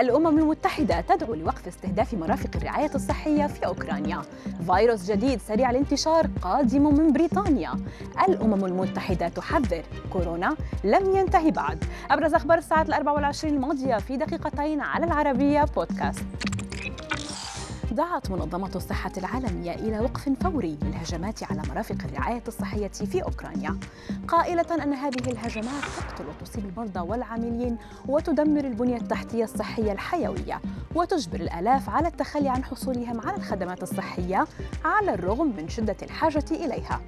الأمم المتحدة تدعو لوقف استهداف مرافق الرعاية الصحية في أوكرانيا. فيروس جديد سريع الانتشار قادم من بريطانيا. الأمم المتحدة تحذر. كورونا لم ينتهي بعد. أبرز أخبار الساعة الأربع والعشرين الماضية في دقيقتين على العربية بودكاست. دعت منظمة الصحة العالمية إلى وقف فوري للهجمات على مرافق الرعاية الصحية في أوكرانيا. قائلة أن هذه الهجمات تقتل وتصيب المرضى والعاملين وتدمر البنية التحتية الصحية الحيوية وتجبر الآلاف على التخلي عن حصولهم على الخدمات الصحية على الرغم من شدة الحاجة إليها.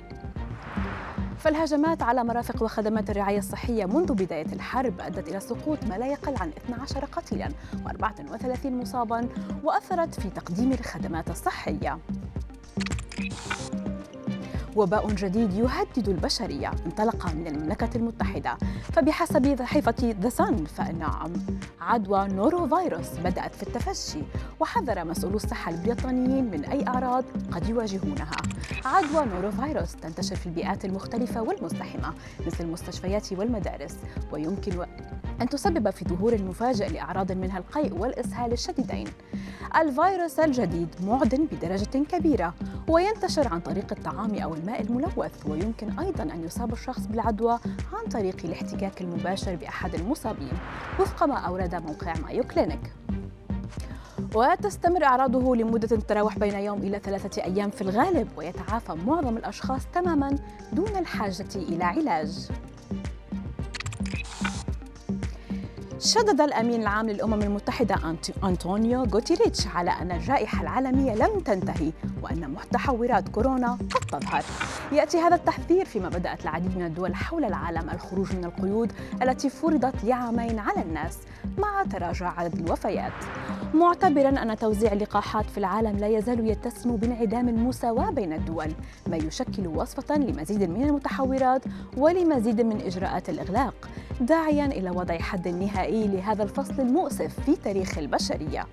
فالهجمات على مرافق وخدمات الرعاية الصحية منذ بداية الحرب أدت إلى سقوط ما لا يقل عن 12 قتيلا و34 مصابا وأثرت في تقديم الخدمات الصحية. وباء جديد يهدد البشرية انطلق من المملكة المتحدة. فبحسب صحيفة ذا سان فإن عدوى نورو فيروس بدأت في التفشي وحذر مسؤولو الصحة البريطانيين من أي أعراض قد يواجهونها. عدوى نورو فيروس تنتشر في البيئات المختلفة والمزدحمة مثل المستشفيات والمدارس ويمكن أن تسبب في ظهور مفاجئ لأعراض منها القيء والإسهال الشديدين. الفيروس الجديد معدن بدرجة كبيرة وينتشر عن طريق الطعام أو الماء الملوث ويمكن أيضا أن يصاب الشخص بالعدوى عن طريق الاحتكاك المباشر بأحد المصابين. وفق ما أورد موقع مايو كلينيك. وتستمر أعراضه لمدة تتراوح بين يوم إلى ثلاثة أيام في الغالب ويتعافى معظم الأشخاص تماما دون الحاجة إلى علاج. شدد الأمين العام للأمم المتحدة أنطونيو غوتيريش على أن الجائحة العالمية لم تنتهي وأن متحورات كورونا قد تظهر. يأتي هذا التحذير فيما بدأت العديد من الدول حول العالم الخروج من القيود التي فرضت لعامين على الناس مع تراجع عدد الوفيات. معتبرا أن توزيع اللقاحات في العالم لا يزال يتسم بانعدام المساواة بين الدول ما يشكل وصفة لمزيد من المتحورات ولمزيد من إجراءات الإغلاق. داعيا إلى وضع حد نهائي لهذا الفصل المؤسف في تاريخ البشرية.